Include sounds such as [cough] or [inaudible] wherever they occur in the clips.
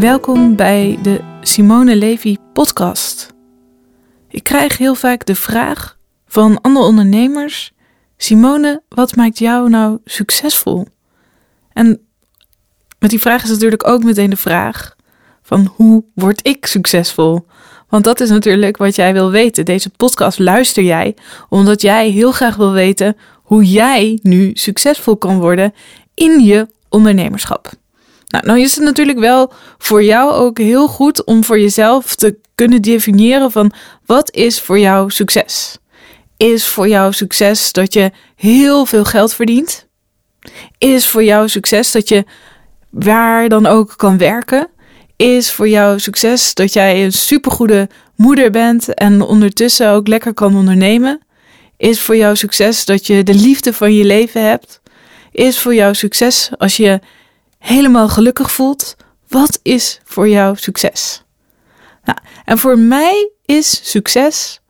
Welkom bij de Simone Levy podcast. Ik krijg heel vaak de vraag van andere ondernemers: Simone, wat maakt jou nou succesvol? En met die vraag is natuurlijk ook meteen de vraag van hoe word ik succesvol? Want dat is natuurlijk wat jij wil weten. Deze podcast luister jij omdat jij heel graag wil weten hoe jij nu succesvol kan worden in je ondernemerschap. Nou, nou is het natuurlijk wel voor jou ook heel goed om voor jezelf te kunnen definiëren van wat is voor jou succes? Is voor jou succes dat je heel veel geld verdient? Is voor jou succes dat je waar dan ook kan werken? Is voor jou succes dat jij een supergoede moeder bent en ondertussen ook lekker kan ondernemen? Is voor jou succes dat je de liefde van je leven hebt? Is voor jou succes als je helemaal gelukkig voelt? Wat is voor jou succes? Nou, en voor mij is succes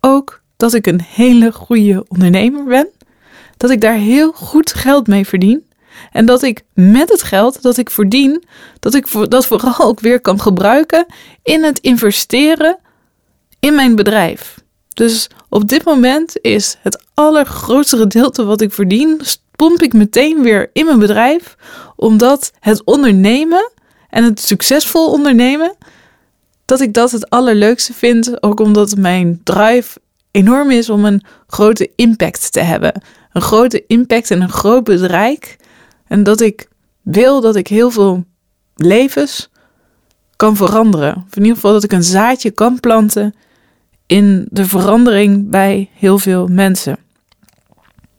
ook dat ik een hele goede ondernemer ben, dat ik daar heel goed geld mee verdien en dat ik met het geld dat ik verdien, dat ik dat vooral [laughs] ook weer kan gebruiken in het investeren in mijn bedrijf. Dus op dit moment is het allergrootste gedeelte wat ik verdien, pomp ik meteen weer in mijn bedrijf, omdat het ondernemen en het succesvol ondernemen, dat ik dat het allerleukste vind, ook omdat mijn drive enorm is om een grote impact te hebben. Een grote impact en een groot bedrijf. En dat ik wil dat ik heel veel levens kan veranderen. In ieder geval dat ik een zaadje kan planten in de verandering bij heel veel mensen.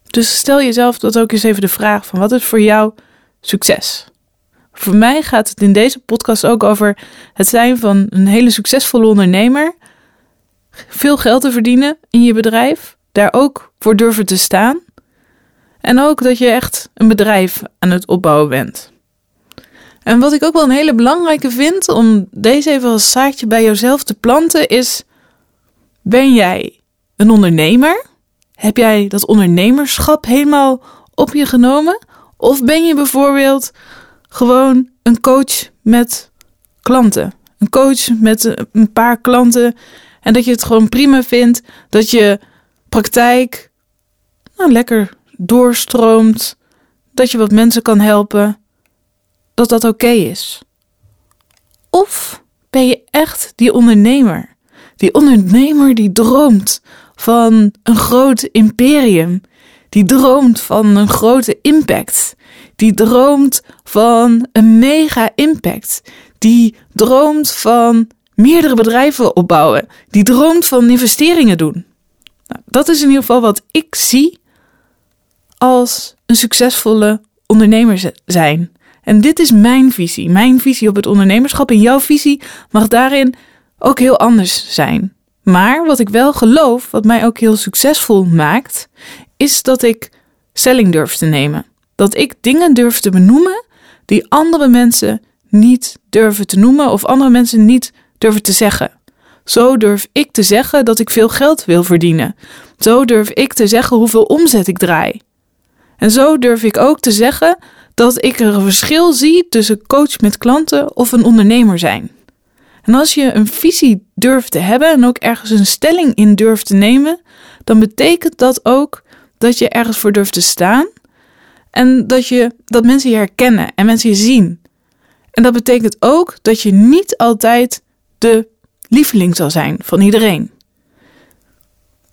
Dus stel jezelf dat ook eens even de vraag van wat is voor jou succes? Voor mij gaat het in deze podcast ook over het zijn van een hele succesvolle ondernemer. Veel geld te verdienen in je bedrijf. Daar ook voor durven te staan. En ook dat je echt een bedrijf aan het opbouwen bent. En wat ik ook wel een hele belangrijke vind om deze even als zaadje bij jezelf te planten is: ben jij een ondernemer? Heb jij dat ondernemerschap helemaal op je genomen? Of ben je bijvoorbeeld gewoon een coach met klanten? Een coach met een paar klanten en dat je het gewoon prima vindt dat je praktijk nou, lekker doorstroomt, dat je wat mensen kan helpen, dat dat oké is. Of ben je echt die ondernemer? Die ondernemer die droomt van een groot imperium, die droomt van een grote impact, die droomt van een mega impact, die droomt van meerdere bedrijven opbouwen, die droomt van investeringen doen. Nou, dat is in ieder geval wat ik zie als een succesvolle ondernemer zijn. En dit is mijn visie, mijn visie op het ondernemerschap. En jouw visie mag daarin ook heel anders zijn. Maar wat ik wel geloof, wat mij ook heel succesvol maakt, is dat ik stelling durf te nemen. Dat ik dingen durf te benoemen die andere mensen niet durven te noemen of andere mensen niet durven te zeggen. Zo durf ik te zeggen dat ik veel geld wil verdienen. Zo durf ik te zeggen hoeveel omzet ik draai. En zo durf ik ook te zeggen dat ik er een verschil zie tussen coach met klanten of een ondernemer zijn. En als je een visie durft te hebben en ook ergens een stelling in durft te nemen, dan betekent dat ook dat je ergens voor durft te staan en dat, je, dat mensen je herkennen en mensen je zien. En dat betekent ook dat je niet altijd de lieveling zal zijn van iedereen.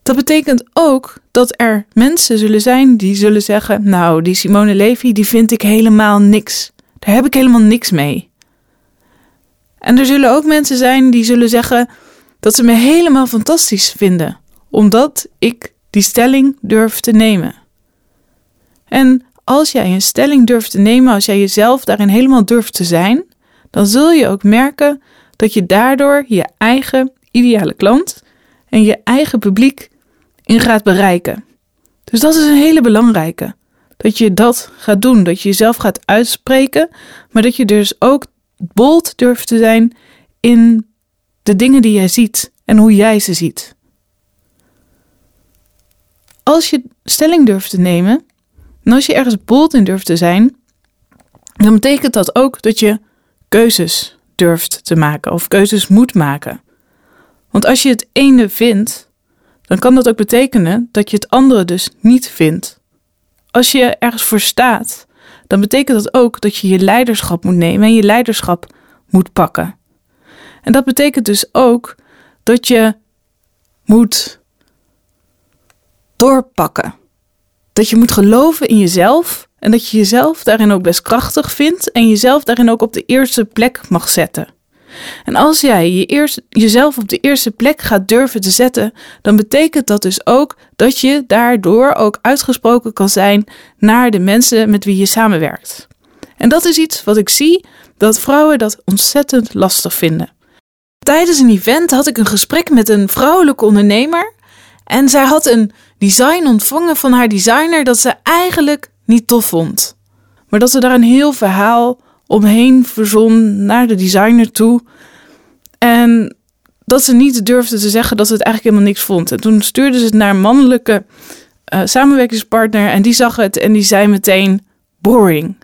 Dat betekent ook dat er mensen zullen zijn die zullen zeggen: Nou, die Simone Levy, die vind ik helemaal niks. Daar heb ik helemaal niks mee. En er zullen ook mensen zijn die zullen zeggen dat ze me helemaal fantastisch vinden, omdat ik die stelling durf te nemen. En als jij een stelling durft te nemen, als jij jezelf daarin helemaal durft te zijn, dan zul je ook merken dat je daardoor je eigen ideale klant en je eigen publiek in gaat bereiken. Dus dat is een hele belangrijke. Dat je dat gaat doen, dat je jezelf gaat uitspreken, maar dat je dus ook bold durft te zijn in de dingen die jij ziet en hoe jij ze ziet. Als je stelling durft te nemen en als je ergens bold in durft te zijn, dan betekent dat ook dat je keuzes durft te maken of keuzes moet maken. Want als je het ene vindt, dan kan dat ook betekenen dat je het andere dus niet vindt. Als je ergens voor staat, dan betekent dat ook dat je je leiderschap moet nemen en je leiderschap moet pakken. En dat betekent dus ook dat je moet doorpakken. Dat je moet geloven in jezelf en dat je jezelf daarin ook best krachtig vindt en jezelf daarin ook op de eerste plek mag zetten. En als jij je eerst, jezelf op de eerste plek gaat durven te zetten, dan betekent dat dus ook dat je daardoor ook uitgesproken kan zijn naar de mensen met wie je samenwerkt. En dat is iets wat ik zie dat vrouwen dat ontzettend lastig vinden. Tijdens een event had ik een gesprek met een vrouwelijke ondernemer en zij had een design ontvangen van haar designer dat ze eigenlijk niet tof vond. Maar dat ze daar een heel verhaal omheen verzon naar de designer toe. En dat ze niet durfde te zeggen dat ze het eigenlijk helemaal niks vond. En toen stuurde ze het naar een mannelijke uh, samenwerkingspartner en die zag het en die zei meteen boring.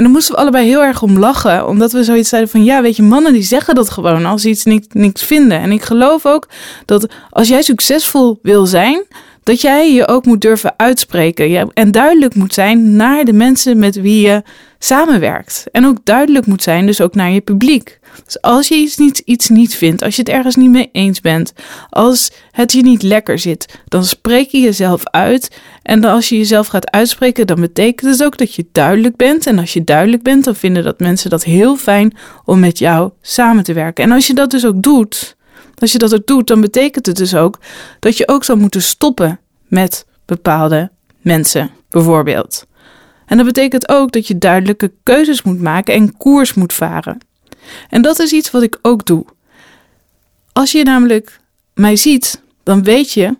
En dan moesten we allebei heel erg om lachen, omdat we zoiets zeiden van ja, weet je, mannen die zeggen dat gewoon als ze iets niks, niks vinden. En ik geloof ook dat als jij succesvol wil zijn, dat jij je ook moet durven uitspreken en duidelijk moet zijn naar de mensen met wie je samenwerkt. En ook duidelijk moet zijn, dus ook naar je publiek. Dus als je iets niet, iets niet vindt, als je het ergens niet mee eens bent, als het je niet lekker zit, dan spreek je jezelf uit. En als je jezelf gaat uitspreken, dan betekent het ook dat je duidelijk bent. En als je duidelijk bent, dan vinden dat mensen dat heel fijn om met jou samen te werken. En als je dat dus ook doet, als je dat ook doet, dan betekent het dus ook dat je ook zou moeten stoppen met bepaalde mensen, bijvoorbeeld. En dat betekent ook dat je duidelijke keuzes moet maken en koers moet varen. En dat is iets wat ik ook doe. Als je namelijk mij ziet, dan weet je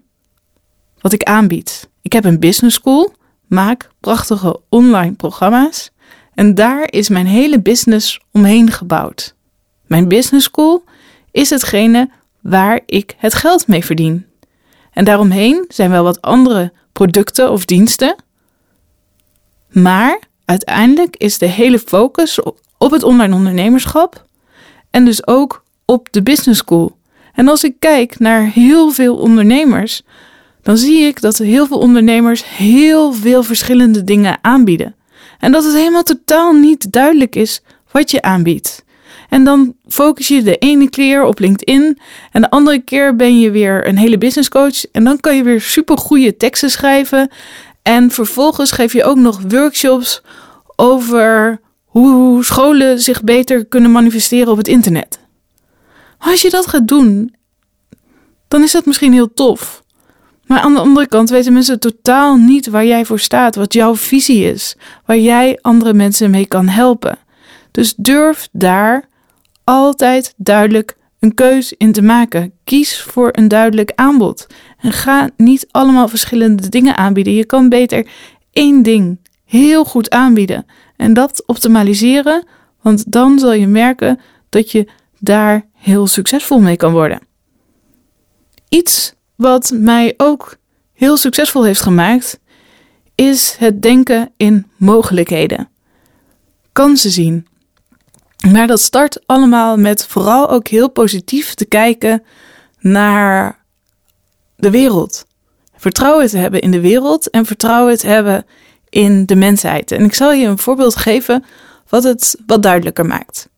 wat ik aanbied. Ik heb een business school, maak prachtige online programma's en daar is mijn hele business omheen gebouwd. Mijn business school is hetgene waar ik het geld mee verdien. En daaromheen zijn wel wat andere producten of diensten. Maar uiteindelijk is de hele focus op het online ondernemerschap en dus ook op de business school. En als ik kijk naar heel veel ondernemers, dan zie ik dat heel veel ondernemers heel veel verschillende dingen aanbieden. En dat het helemaal totaal niet duidelijk is wat je aanbiedt. En dan focus je de ene keer op LinkedIn en de andere keer ben je weer een hele business coach. En dan kan je weer super goede teksten schrijven. En vervolgens geef je ook nog workshops over hoe scholen zich beter kunnen manifesteren op het internet. als je dat gaat doen, dan is dat misschien heel tof. Maar aan de andere kant weten mensen totaal niet waar jij voor staat, wat jouw visie is, waar jij andere mensen mee kan helpen. Dus durf daar altijd duidelijk een keus in te maken. Kies voor een duidelijk aanbod. En ga niet allemaal verschillende dingen aanbieden. Je kan beter één ding heel goed aanbieden en dat optimaliseren, want dan zal je merken dat je daar heel succesvol mee kan worden. Iets wat mij ook heel succesvol heeft gemaakt, is het denken in mogelijkheden. Kansen zien. Maar dat start allemaal met vooral ook heel positief te kijken naar de wereld. Vertrouwen te hebben in de wereld en vertrouwen te hebben in de mensheid. En ik zal je een voorbeeld geven wat het wat duidelijker maakt.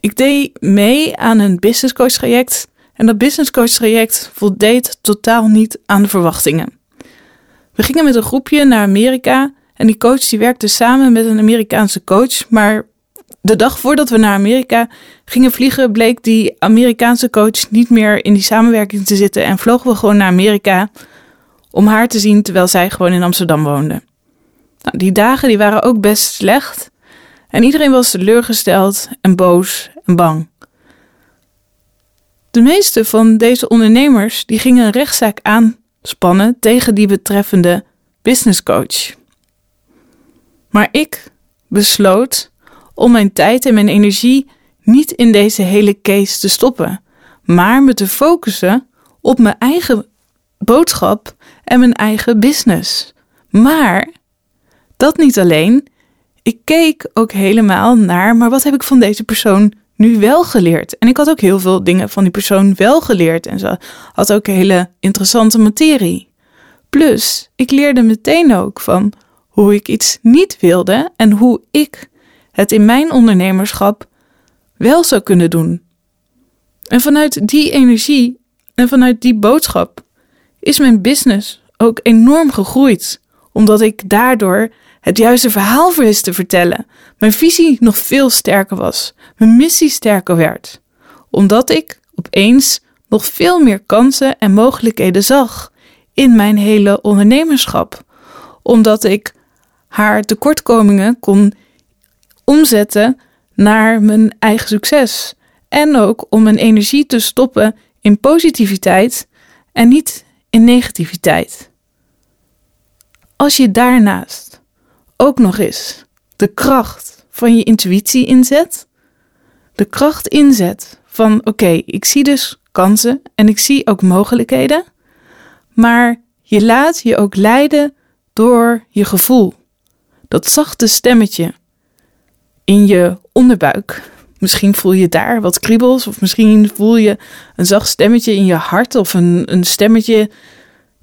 Ik deed mee aan een business coach traject en dat business coach traject voldeed totaal niet aan de verwachtingen. We gingen met een groepje naar Amerika en die coach die werkte samen met een Amerikaanse coach, maar de dag voordat we naar Amerika gingen vliegen, bleek die Amerikaanse coach niet meer in die samenwerking te zitten en vlogen we gewoon naar Amerika om haar te zien terwijl zij gewoon in Amsterdam woonde. Nou, die dagen die waren ook best slecht en iedereen was teleurgesteld en boos en bang. De meeste van deze ondernemers die gingen een rechtszaak aanspannen tegen die betreffende business coach. Maar ik besloot om mijn tijd en mijn energie niet in deze hele case te stoppen, maar me te focussen op mijn eigen boodschap en mijn eigen business. Maar dat niet alleen. Ik keek ook helemaal naar, maar wat heb ik van deze persoon nu wel geleerd. En ik had ook heel veel dingen van die persoon wel geleerd. En ze had ook hele interessante materie. Plus, ik leerde meteen ook van hoe ik iets niet wilde en hoe ik het in mijn ondernemerschap wel zou kunnen doen. En vanuit die energie en vanuit die boodschap is mijn business ook enorm gegroeid, omdat ik daardoor het juiste verhaal wist te vertellen, mijn visie nog veel sterker was, mijn missie sterker werd, omdat ik opeens nog veel meer kansen en mogelijkheden zag in mijn hele ondernemerschap, omdat ik haar tekortkomingen kon omzetten naar mijn eigen succes. En ook om mijn energie te stoppen in positiviteit en niet in negativiteit. Als je daarnaast ook nog eens de kracht van je intuïtie inzet, de kracht inzet van oké, ik zie dus kansen en ik zie ook mogelijkheden, maar je laat je ook leiden door je gevoel. Dat zachte stemmetje in je onderbuik. Misschien voel je daar wat kriebels, of misschien voel je een zacht stemmetje in je hart of een, een stemmetje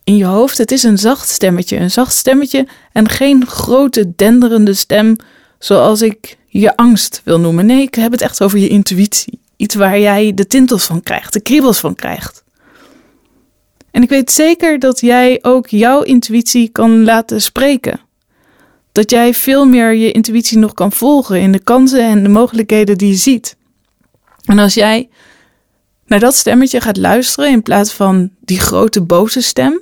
in je hoofd. Het is een zacht stemmetje, een zacht stemmetje en geen grote denderende stem zoals ik je angst wil noemen. Nee, ik heb het echt over je intuïtie. Iets waar jij de tintels van krijgt, de kriebels van krijgt. En ik weet zeker dat jij ook jouw intuïtie kan laten spreken dat jij veel meer je intuïtie nog kan volgen in de kansen en de mogelijkheden die je ziet. En als jij naar dat stemmetje gaat luisteren in plaats van die grote boze stem,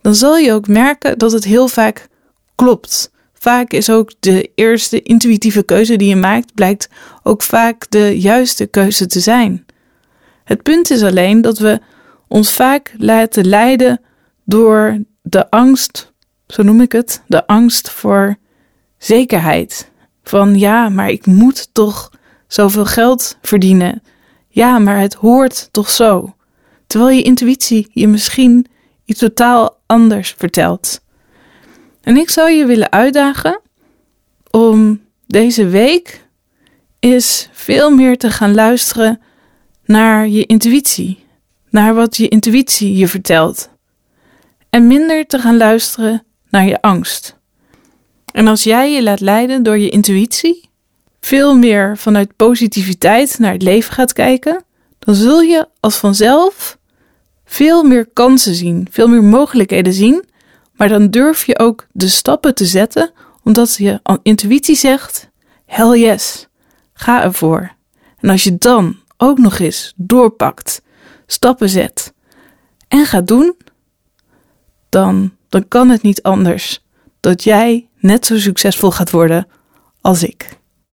dan zal je ook merken dat het heel vaak klopt. Vaak is ook de eerste intuïtieve keuze die je maakt, blijkt ook vaak de juiste keuze te zijn. Het punt is alleen dat we ons vaak laten leiden door de angst zo noem ik het, de angst voor zekerheid. Van ja, maar ik moet toch zoveel geld verdienen. Ja, maar het hoort toch zo. Terwijl je intuïtie je misschien iets totaal anders vertelt. En ik zou je willen uitdagen om deze week is veel meer te gaan luisteren naar je intuïtie, naar wat je intuïtie je vertelt. En minder te gaan luisteren naar je angst. En als jij je laat leiden door je intuïtie, veel meer vanuit positiviteit naar het leven gaat kijken, dan zul je als vanzelf veel meer kansen zien, veel meer mogelijkheden zien, maar dan durf je ook de stappen te zetten, omdat je intuïtie zegt: hell yes, ga ervoor. En als je dan ook nog eens doorpakt, stappen zet en gaat doen, dan dan kan het niet anders dat jij net zo succesvol gaat worden als ik.